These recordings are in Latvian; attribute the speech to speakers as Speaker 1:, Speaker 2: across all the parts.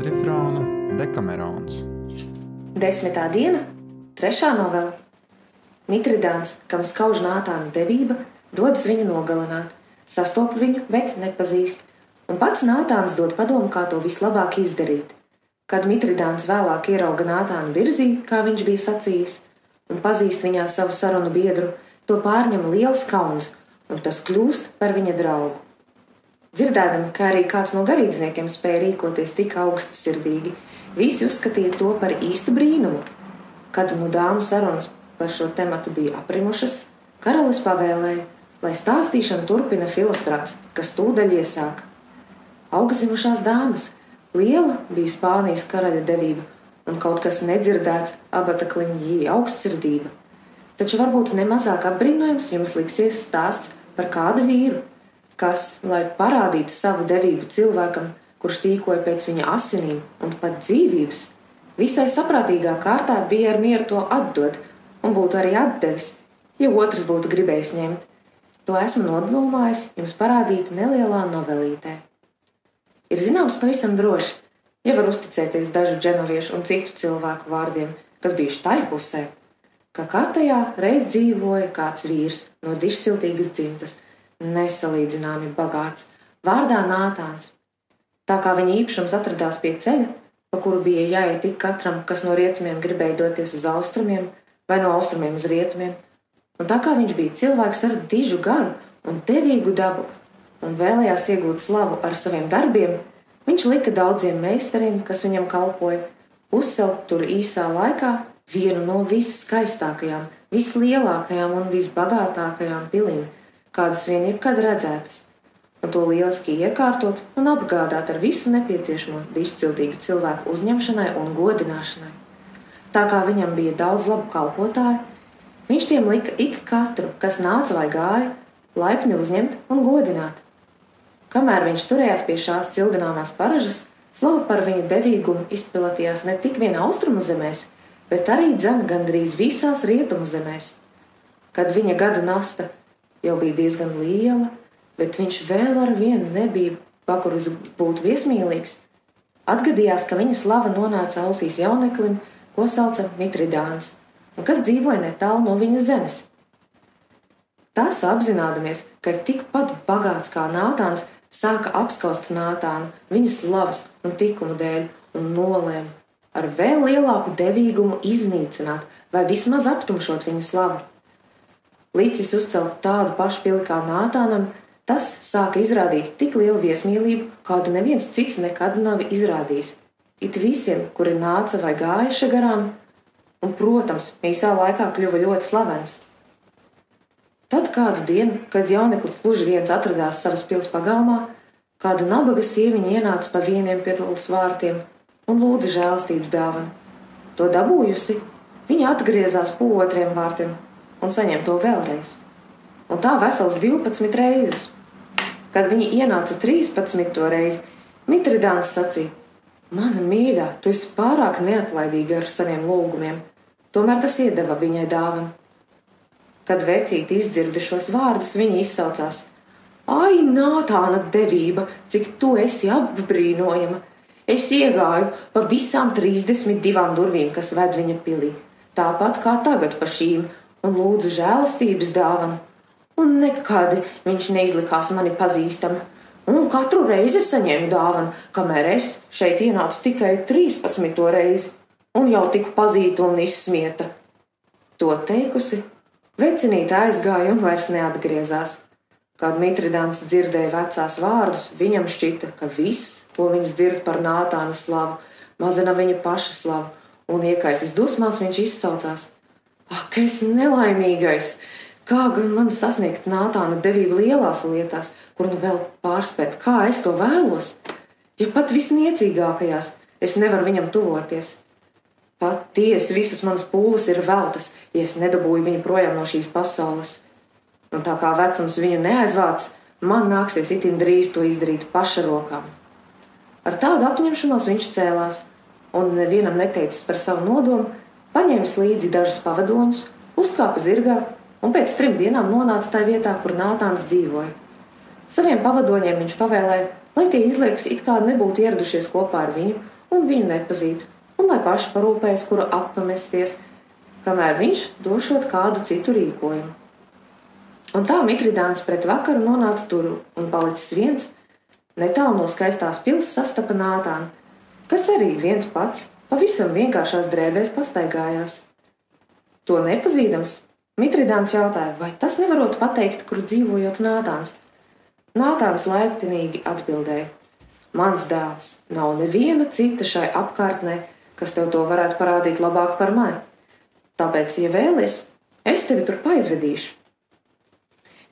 Speaker 1: Kvadrifrāna Dekamerons.
Speaker 2: Desmitā diena, trešā novela. Mitridāns, kam skauž nātāna devība, dodas viņu nogalināt, sastopa viņu, bet nepazīst, un pats Nātāns dod padomu, kā to vislabāk izdarīt. Kad Mitridāns vēlāk ierauga Nātānu virzī, kā viņš bija sacījis, un pazīst viņā savu sarunu biedru, to pārņem liels kauns, un tas kļūst par viņa draugu. Dzirdēdami, ka arī kāds no garīdzniekiem spēja rīkoties tik augstsirdīgi, visi uzskatīja to par īstu brīnumu. Kad nu dāmu sarunas par šo tematu bija aprimušas, karalis pavēlēja, lai stāstīšanu turpina filostrāts, kas tūdaļ iesāka. Augzimušās dāmas, liela bija Spānijas karaļa devība un kaut kas nedzirdēts abata kliņģī augstsirdība. Taču varbūt nemazāk apbrīnojams jums liksies stāsts par kādu vīru, kas, lai parādītu savu devību cilvēkam, kurš tīkoja pēc viņa asinīm un pat dzīvības, visai saprātīgā kārtā bija ar mieru to atdot un būtu arī atdevis, ja otrs būtu gribējis ņemt. To esmu nodomājis jums parādīt nelielā novelītē. Ir zināms pavisam droši, ja var uzticēties dažu dženoviešu un citu cilvēku vārdiem, kas bija štaļpusē, ka katajā reiz dzīvoja kāds vīrs no dišciltīgas dzimtas – nesalīdzināmi bagāts, vārdā Nātāns. Tā kā viņa īpašums atradās pie ceļa, pa kuru bija jāiet tik katram, kas no rietumiem gribēja doties uz austrumiem, vai no austrumiem uz rietumiem, un tā kā viņš bija cilvēks ar dižu garu un devīgu dabu, un vēlējās iegūt slavu ar saviem darbiem, viņš lika daudziem meistariem, kas viņam kalpoja, uzcelt tur īsā laikā vienu no visskaistākajām, vislielākajām un visbagātākajām pilīm kādas vien jebkad redzētas, un to lieliski iekārtot un apgādāt ar visu nepieciešamo dišciltīgu cilvēku uzņemšanai un godināšanai. Tā kā viņam bija daudz labu kalpotāju, viņš tiem lika ik katru, kas nāca vai gāja, laipni uzņemt un godināt. Kamēr viņš turējās pie šās cildināmās paražas, slava par viņa devīgumu izplatījās ne tik vien austrumu zemēs, bet arī dzene gandrīz visās rietumu zemēs. Kad viņa gadu nasta jau bija diezgan liela, bet viņš vēl ar vienu nebija pakuris būt viesmīlīgs. Atgadījās, ka viņa slava nonāca ausīs jauneklim, ko sauca Mitridāns, un kas dzīvoja netālu no viņa zemes. Tas apzināmies, ka ir tikpat bagāts kā Nātāns, sāka apskaust Nātānu viņa slavas un tikumu dēļ un nolēma ar vēl lielāku devīgumu iznīcināt vai vismaz aptumšot viņa slavu. Līdzis uzcelt tādu pašu pili kā Nātānam, tas sāka izrādīt tik lielu viesmīlību, kādu neviens cits nekad nav izrādījis. It visiem, kuri nāca vai gājuši garām, un, protams, īsā laikā kļuva ļoti slavens. Tad kādu dienu, kad jauneklis gluži viens atradās savas pils pagalmā, kāda nabaga sieviņa ienāca pa vieniem pirls vārtiem un lūdza žēlstības dāvanu. To dabūjusi, viņa atgriezās pa otriem vārtiem un saņem to vēlreiz. Un tā vesels 12 reizes. Kad viņi ienāca 13. reizi, Mitridāns sacīja: Mana mīļā, tu esi pārāk neatlaidīga ar saviem lūgumiem. Tomēr tas iedeva viņai dāvanu. Kad vecīti izdzirda šos vārdus, viņa izsaucās: Ai, Nātāna devība, cik tu esi apbrīnojama! Es iegāju pa visām 32 durvīm, kas ved viņa pilī. Tāpat kā tagad pa šīm, un lūdzu žēlastības dāvanu. Un nekad viņš neizlikās mani pazīstam. Un katru reizi saņēmu dāvanu, kamēr es šeit ienācu tikai 13. reizi, un jau tiku pazīta un izsmieta. To teikusi, vecinīte aizgāja un vairs neatgriezās. Kad Mitridāns dzirdēja vecās vārdus, viņam šķita, ka viss, ko viņš dzird par Nātāna slavu, mazina viņa paša slavu, un iekaisis dusmās viņš izsaucās: Ak, es nelaimīgais! Kā gan man sasniegt Nātāna devību lielās lietās, kur nu vēl pārspēt, kā es to vēlos? Ja pat visniecīgākajās es nevaru viņam tuvoties. Patiesi visas manas pūles ir veltas, ja es nedabūju viņu projām no šīs pasaules. Un tā kā vecums viņu neaizvāc, man nāksies itin drīz to izdarīt paša rokām. Ar tādu apņemšanos viņš cēlās, un nevienam neteicis par savu nodomu, paņēmis līdzi dažus pavadoņus, uzkāpa zirgā un pēc trim dienām nonāca tajā vietā, kur Nātāns dzīvoja. Saviem pavadoņiem viņš pavēlēja, lai tie izliekas, it kā nebūtu ieradušies kopā ar viņu, un viņu nepazītu, un lai paši parūpējas, kuru apmesties, kamēr viņš došot kādu citu rīkojumu. Un tā Mikridāns pret vakaru nonāca tur un palicis viens, netālu no skaistās pilsētas sastapa Nātānu, kas arī viens pats pavisam vienkāršās drēbēs pastaigājās. To nepazīdams, Mitridāns jautāja, vai tas nevarot pateikt, kur dzīvojot Nātāns. Nātāns laipnīgi atbildēja: Mans dēls, nav neviena cita šai apkārtnē, kas tev to varētu parādīt labāk par mani. Tāpēc, ja vēlies, es tevi tur aizvedīšu.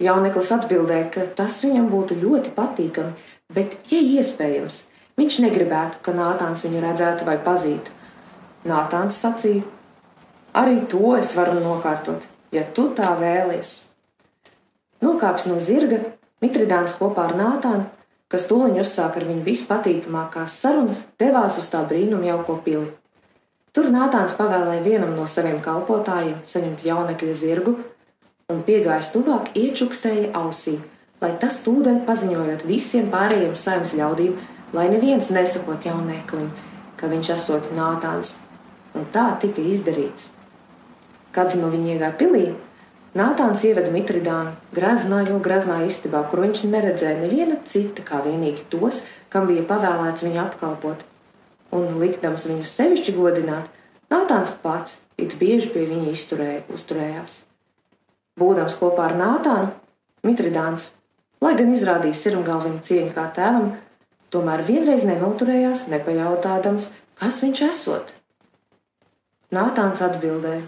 Speaker 2: Jauneklis atbildēja, ka tas viņam būtu ļoti patīkami, bet, ja iespējams, viņš negribētu, ka Nātāns viņu redzētu vai pazītu. Nātāns sacīja: Arī to es varu nokārtot, ja tu tā vēlies. Nokāps no zirga, Mitridāns kopā ar Nātānu, kas tūlīt uzsāka ar viņu vispatīkamākās sarunas, devās uz tā brīnuma jauko pili. Tur Nātāns pavēlēja vienam no saviem kalpotājiem saņemt jaunekļa zirgu un piegājis tuvāk iečukstēja ausī, lai tas tūdaļ paziņojot visiem pārējiem saimnes ļaudīm, lai neviens nesakot jauneklim, ka viņš esot Nātāns. Un tā tika izdarīts. Kad no viņa iegāja pilī, Nātāns ieveda Mitridānu graznā, jo graznā istabā, kur viņš neredzēja neviena cita kā vienīgi tos, kam bija pavēlēts viņu apkalpot. Un likdams viņu sevišķi godināt, Nātāns pats it bieži pie viņa izturēja, uzturējās. Būdams kopā ar Nātānu, Mitridāns, lai gan izrādīja sirmgalviņu cieņu kā tēvam, tomēr vienreiz nenoturējās, nepajautādams, kas viņš esot. Nātāns atbildēja: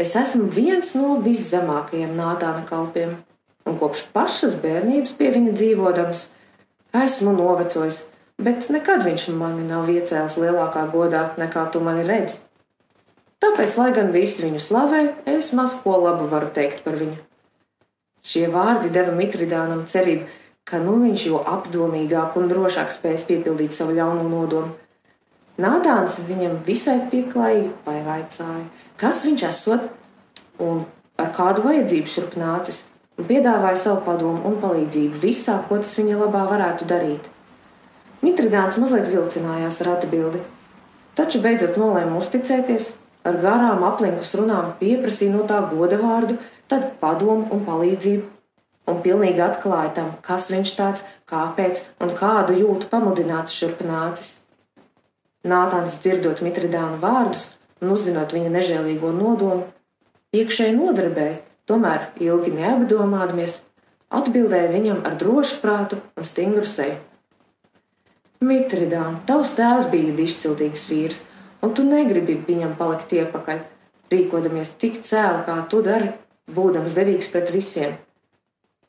Speaker 2: Es esmu viens no viszemākajiem Nātāna kalpiem, un kopš pašas bērnības pie viņa dzīvodams, esmu novecojis, bet nekad viņš mani nav iecēlis lielākā godā nekā tu mani redzi. Tāpēc, lai gan visi viņu slavē, es maz ko labu varu teikt par viņu. Šie vārdi deva Mitridānam cerību, ka nu viņš jo apdomīgāk un drošāk spēs piepildīt savu ļauno nodomu. Nātāns viņam visai pieklājīgi pavaicāja, kas viņš esot un ar kādu vajadzību šurp nācis, un piedāvāja savu padomu un palīdzību visā, ko tas viņa labā varētu darīt. Mitridāns mazliet vilcinājās ar atbildi, taču beidzot nolēma uzticēties, ar garām aplinkus runām pieprasīja no tā goda vārdu, tad padomu un palīdzību, un pilnīgi atklāja tam, kas viņš tāds, kāpēc un kādu jūtu pamudināts šurp nācis. Nātāns dzirdot Mitridānu vārdus, un uzzinot viņa nežēlīgo nodomu, iekšēji nodarbēja, tomēr ilgi neapdomādamies, atbildēja viņam ar drošu prātu un stingru seju. Mitridāna, tavs tēvs bija dišciltīgs vīrs, un tu negribi viņam palikt iepakaļ, rīkodamies tik cēli, kā tu dari, būdams devīgs pret visiem.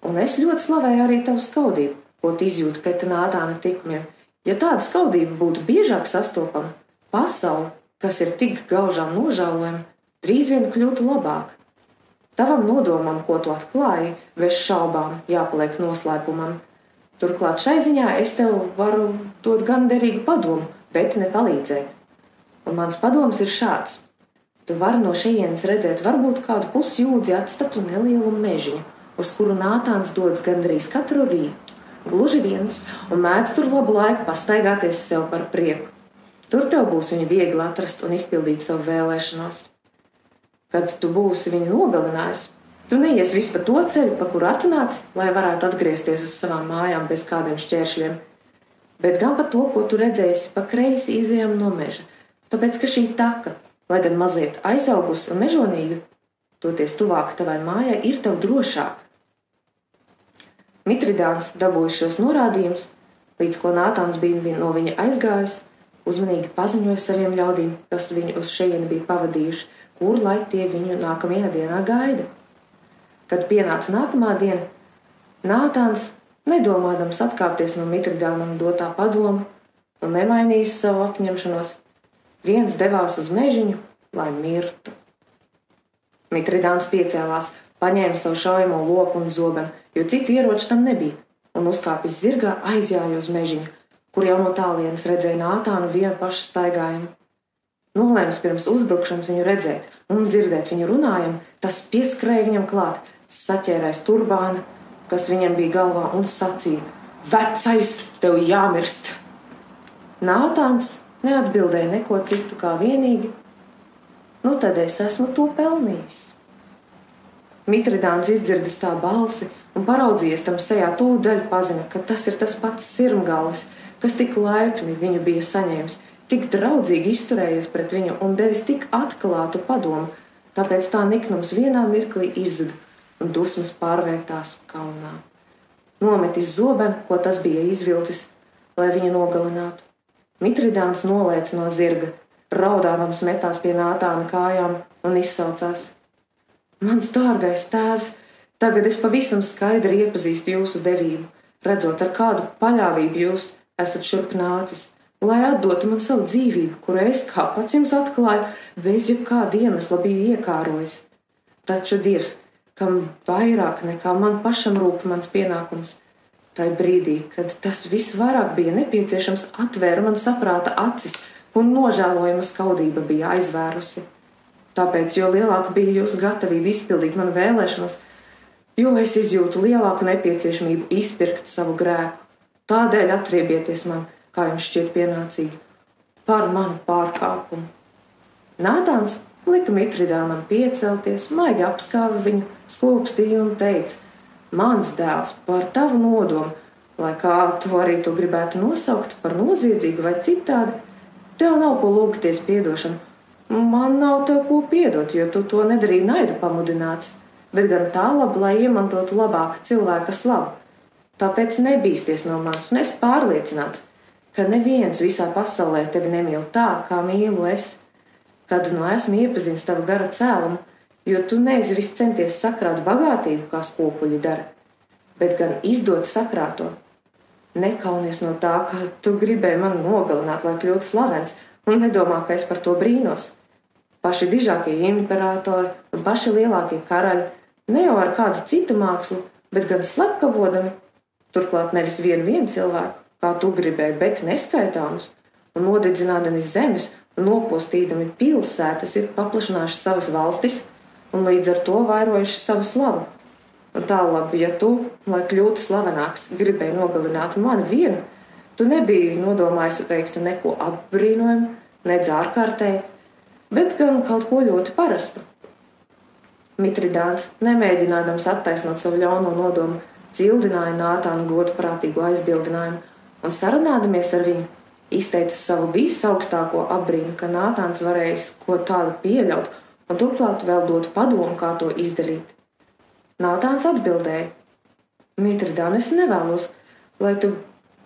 Speaker 2: Un es ļoti slavēju arī tavu skaudību, ko tu izjūti pret Nātāna tikumiem. Ja tāda skaudība būtu biežāk sastopama, pasaule kas ir tik gaužām nožēlojama, drīz vien kļūtu labāk. Tavam nodomam, ko tu atklāji, bez šaubām jāpaliek noslēpumam. Turklāt šai ziņā es tev varu dot gan derīgu padomu, bet ne palīdzēt. Un mans padoms ir šāds. Tu vari no šejienes redzēt varbūt kādu pusjūdzi atstatu nelielu mežiņu, uz kuru Nātāns dodas gandrīz katru rītu, gluži viens, un mēdz tur labu laiku pastaigāties sev par prieku. Tur tev būs viņa viegli atrast un izpildīt savu vēlēšanos. Kad tu būsi viņu nogalinājis, tu neies visu pa to ceļu, pa kuru atnāc, lai varētu atgriezties uz savām mājām bez kādiem šķēršļiem, bet gan pa to, ko tu redzēsi pa kreisi izējām no meža. Tāpēc, ka šī taka, lai gan mazliet aizaugusi un mežonīga, toties tuvāk tavai mājai, ir tev drošāk. Mitridāns dabūja šos norādījumus, līdz ko Nātāns bija no viņa aizgājis uzmanīgi paziņoja saviem ļaudīm, kas viņu uz šejieni bija pavadījuši, kur lai tie viņu nākamajā dienā gaida. Kad pienāca nākamā diena, Nātāns, nedomādams atkāpties no Mitridānam dotā padoma un nemainījis savu apņemšanos, viens devās uz mežiņu, lai mirtu. Mitridāns piecēlās, paņēma savu šaujamo loku un zobenu, jo citu ieroču tam nebija, un uzkāpis zirgā aizjāja uz mežiņu, kur jau no tālienes redzēja Nātānu vienu pašu staigājumu. Nolēms pirms uzbrukšanas viņu redzēt un dzirdēt viņu runājumu, tas pieskrēja viņam klāt, saķērēs turbānu, kas viņam bija galvā, un sacīja: Vecais, tev jāmirst! Nātāns neatbildēja neko citu kā vienīgi. Nu, tad es esmu to pelnījis. Mitridāns izdzirdis tā balsi un paraudzījies tam sejā, tūdaļ pazina, ka tas ir tas pats sirmgālis, kas tik laipni viņu bija saņēmis, tik draudzīgi izturējies pret viņu un devis tik atklātu padomu, tāpēc tā niknums vienā mirklī izzuda un dusmas pārvērtās kaunā. Nometis zobenu, ko tas bija izvilcis, lai viņu nogalinātu. Mitridāns nolēca no zirga, raudādams metās pie nātāna kājām un izsaucās: Mans dārgais tēvs, tagad es pavisam skaidri iepazīstu jūsu devību, redzot, ar kādu paļāvību jūs esat šurp nācis, lai atdotu man savu dzīvību, kuru es, kā pats jums atklāju, bez jebkāda iemesla biju iekārojis. Taču Dievs, kam vairāk nekā man pašam rūp mans pienākums, Tai brīdī, kad tas visvairāk bija nepieciešams, atvēra man saprāta acis, un nožēlojama skaudība bija aizvērusi. Tāpēc, jo lielāka bija jūsu gatavība izpildīt manu vēlēšanos, jo es izjūtu lielāku nepieciešamību izpirkt savu grēku. Tādēļ atriebieties man, kā jums šķiet pienācīgi, par manu pārkāpumu. Nātāns lika Mitridānam piecelties, maigi apskāva viņu, skūpstīja un teica: mans dēls, par tavu nodomu, lai kā tu arī to gribētu nosaukt par noziedzīgu vai citādi, tev nav ko lūgties piedošanu. Man nav tev ko piedot, jo tu to nedarīji naidu pamudināts, bet gan tā labi, lai iemantotu labāku cilvēka slavu. Tāpēc nebīsties no manis, un es pārliecināts, ka neviens visā pasaulē tevi nemīl tā, kā mīlu es. Kad nu esmu iepazinis tavu gara cēlumu, jo tu neesi viss centies sakrāt bagātību, kā skopuļi dara, bet gan izdot sakrāto. Nekaunies no tā, ka tu gribēji mani nogalināt, lai kļūtu slavens, un nedomā, ka es par to brīnos. Paši dižākie imperatori un paši lielākie karaļi ne jau ar kādu citu mākslu, bet gan slepkavodami, turklāt nevis vienu, vienu cilvēku, kā tu gribēji, bet neskaitāmus, un nodedzinādami zemes un nopostīdami pilsētas ir paplašinājuši savas valstis un līdz ar to vairojuši savu slavu. Un tālāk, ja tu, lai kļūtu slavenāks, gribēji nogalināt mani vienu, tu nebiji nodomājis veikt neko apbrīnojumu, nedz ārkārtēji, bet gan kaut ko ļoti parastu. Mitridāns, nemēģinādams attaisnot savu ļauno nodomu, cildināja Nātānu godprātīgu aizbildinājumu un sarunādamies ar viņu, izteica savu visaugstāko apbrīnu, ka Nātāns varējis ko tādu pieļaut un turklāt vēl dot padomu, kā to izdarīt. Nātāns atbildēja: Mitridān, es nevēlos, lai tu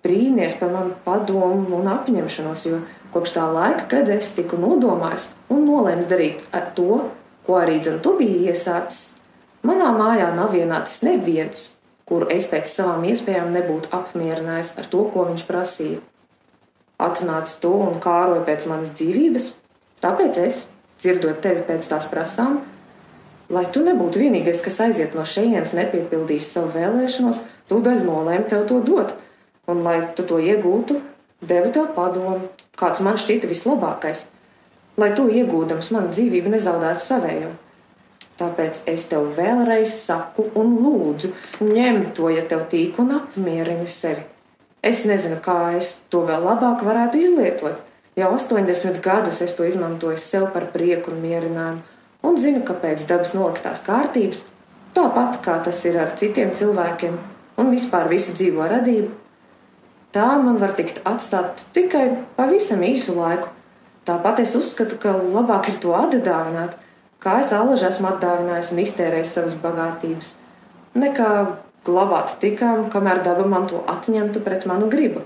Speaker 2: brīnies par manu padomu un apņemšanos, jo kopš tā laika, kad es tiku nodomājis un nolēmis darīt ar to, ko arī dzen tu biji iesācis, manā mājā nav vienāds neviens, kuru es pēc savām iespējām nebūtu apmierinājis ar to, ko viņš prasīja. Atnāc tu un kāroja pēc manas dzīvības, tāpēc es dzirdot tevi pēc tās prasām, lai tu nebūtu vienīgais, kas aiziet no šejienes, nepiepildīs savu vēlēšanos, tūdaļ nolēma tev to dot, un lai tu to iegūtu, devu tev padomu, kāds man šķita vislabākais, lai to iegūdams mana dzīvība nezaudētu savējo. Tāpēc es tev vēlreiz saku un lūdzu, ņem to, ja tev tīk un apmierini sevi. Es nezinu, kā es to vēl labāk varētu izlietot Jau 80 gadus es to izmantoju sev par prieku un mierinājumu, un zinu, ka pēc dabas noliktās kārtības, tāpat kā tas ir ar citiem cilvēkiem un vispār visu dzīvo radību, tā man var tikt atstāt tikai pavisam īsu laiku. Tāpat es uzskatu, ka labāk ir to atdāvināt, kā es alaži esmu atdāvinājis un iztērējis savas bagātības, nekā glabāt tikām, kamēr daba man to atņemtu pret manu gribu.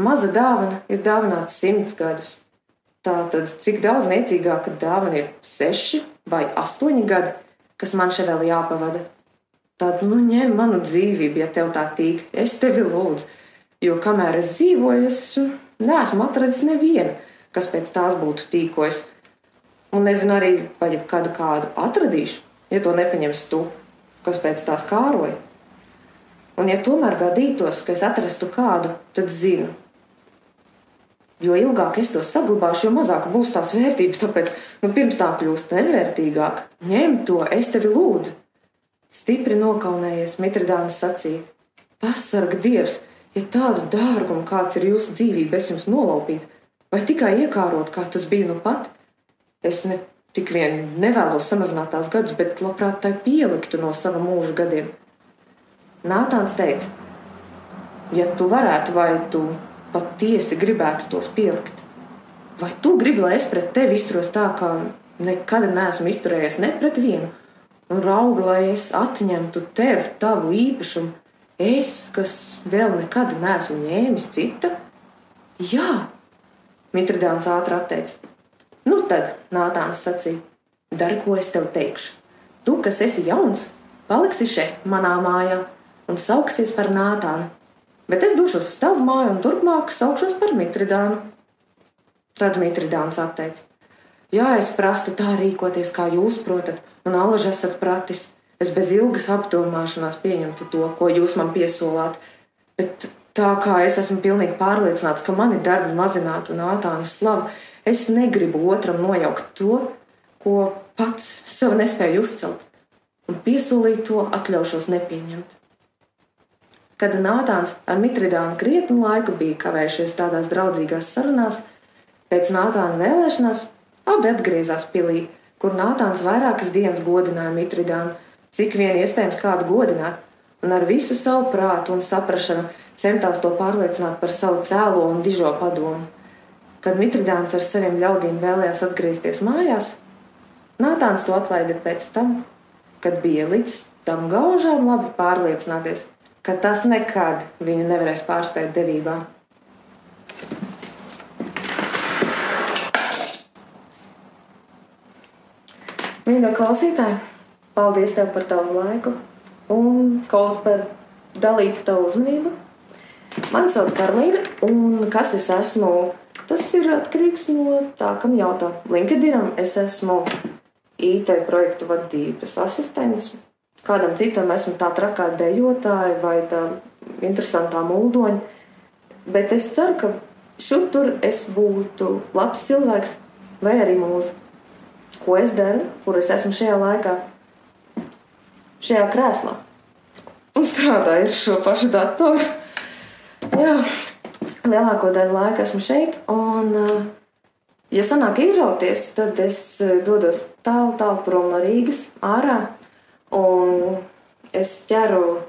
Speaker 2: Maza dāvana ir dāvināta simts gadus. Tātad, cik daudz niecīgāka dāvana ir seši vai astoņi gadi, kas man šeit vēl jāpavada? Tad, nu, ņem manu dzīvību, ja tev tā tīk. Es tevi lūdzu, jo kamēr es dzīvoju, es neesmu atradzis nevienu, kas pēc tās būtu tīkojis. Un nezinu arī, vai kādu kādu atradīšu, ja to nepaņems tu, kas pēc tās kāroja. Un, ja tomēr gadītos, ka es atrastu kādu, tad zinu, Jo ilgāk es to saglabāšu, jo mazāk būs tās vērtības. Tāpēc nu, pirms tā kļūst nevērtīgāk, ņem to, es tevi lūdzu. Stipri nokaunējies, Mitridāns sacīja: Pasarg Dievs, ja tādu dārgumu, kāds ir jūsu dzīvība, es jums nolaupītu, vai tikai iekārot, kā tas bija nu pat, es ne tik vien nevēlos samazināt tās gadus, bet labprāt tai pieliktu no sava mūža gadiem. Nātāns teica, ja tu varētu, vai tu patiesi gribētu tos pielikt, vai tu gribi, lai es pret tevi izturos tā, kā nekad neesmu izturējies ne pret vienu, un raugu, lai es atņemtu tev tavu īpašumu, es, kas vēl nekad neesmu ņēmis cita? Jā, Mitridāns ātri atteica. Nu tad, Nātāns sacīja, dari, ko es tev teikšu. Tu, kas esi jauns, paliksi šeit, manā mājā, un sauksies par Nātānu. Bet es došos uz tavu māju un turpmāk saukšos par Mitridānu. Tad Mitridāns atteica. Jā, es prastu tā rīkoties, kā jūs protat, un alaži esat pratis. Es bez ilgas apdomāšanās pieņemtu to, ko jūs man piesolāt. Bet tā kā es esmu pilnīgi pārliecināts, ka mani darbi mazinātu un ātānas slavu, es negribu otram nojaukt to, ko pats sev nespēju uzcelt, un piesolīt to atļaušos nepieņemt. Kad Nātāns ar Mitridānu krietnu laiku bija kavējušies tādās draudzīgās sarunās, pēc Nātāna vēlēšanās abi atgriezās pilī, kur Nātāns vairākas dienas godināja Mitridānu, cik vien iespējams kādu godināt, un ar visu savu prātu un saprāšanu centās to pārliecināt par savu cēlo un dižo padomu. Kad Mitridāns ar saviem ļaudīm vēlējās atgriezties mājās, Nātāns to atlaida pēc tam, kad bija līdz tam gaužām labi pārliecināties, ka tas nekad viņu nevarēs pārspēt devībā. Mīļo klausītāji, paldies tev par tavu laiku un kaut par dalītu tavu uzmanību. Mani sauc Karlīna, un kas es esmu, tas ir atkarīgs no tā, kam jautā. LinkedInam es esmu IT projektu vadības asistents, kādam citam esmu tā trakā dejotāja vai tā interesantā muldoņa. Bet es ceru, ka šur tur es būtu labs cilvēks vai arī mūzika ko es daru, kur es esmu šajā laikā, šajā krēslā. Un strādāju ar šo pašu datoru. Jā, lielāko daļu laika esmu šeit. Un, ja sanāk ierauties, tad es dodos tālu, tālu prom no Rīgas, ārā. Un es ķeru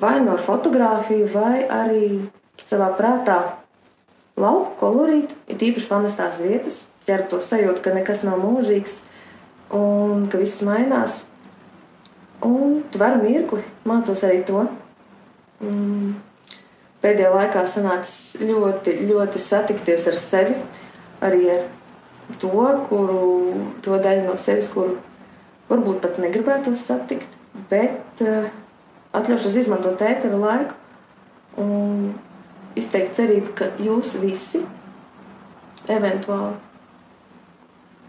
Speaker 2: vai no fotografiju, vai arī savā prātā lauku kolorītu, ir īpaši pamestās vietas, ķer to sajūtu, ka nekas nav mūžīgs un ka viss mainās. Un tveru mirkli mācos arī to. Mm. Pēdējā laikā sanāca ļoti, ļoti satikties ar sevi, arī ar to, kuru, to daļu no sevis, kuru varbūt pat negribētu satikt, bet uh, atļaušos izmantot ēteru laiku un izteikt cerību, ka jūs visi eventuāli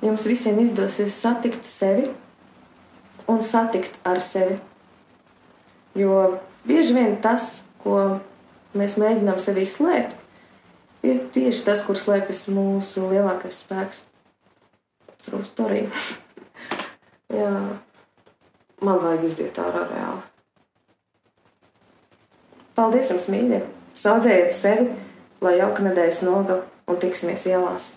Speaker 2: jums visiem izdosies satikt sevi un satikt ar sevi. Jo bieži vien tas, ko mēs mēģinām sevī slēpt, ir tieši tas, kur slēpjas mūsu lielākais spēks. True story. Jā, man vajag izbiet ārā reāli. Paldies jums, mīļie! Saudzējiet sevi, lai jauka nedēļas nogala un tiksimies ielās!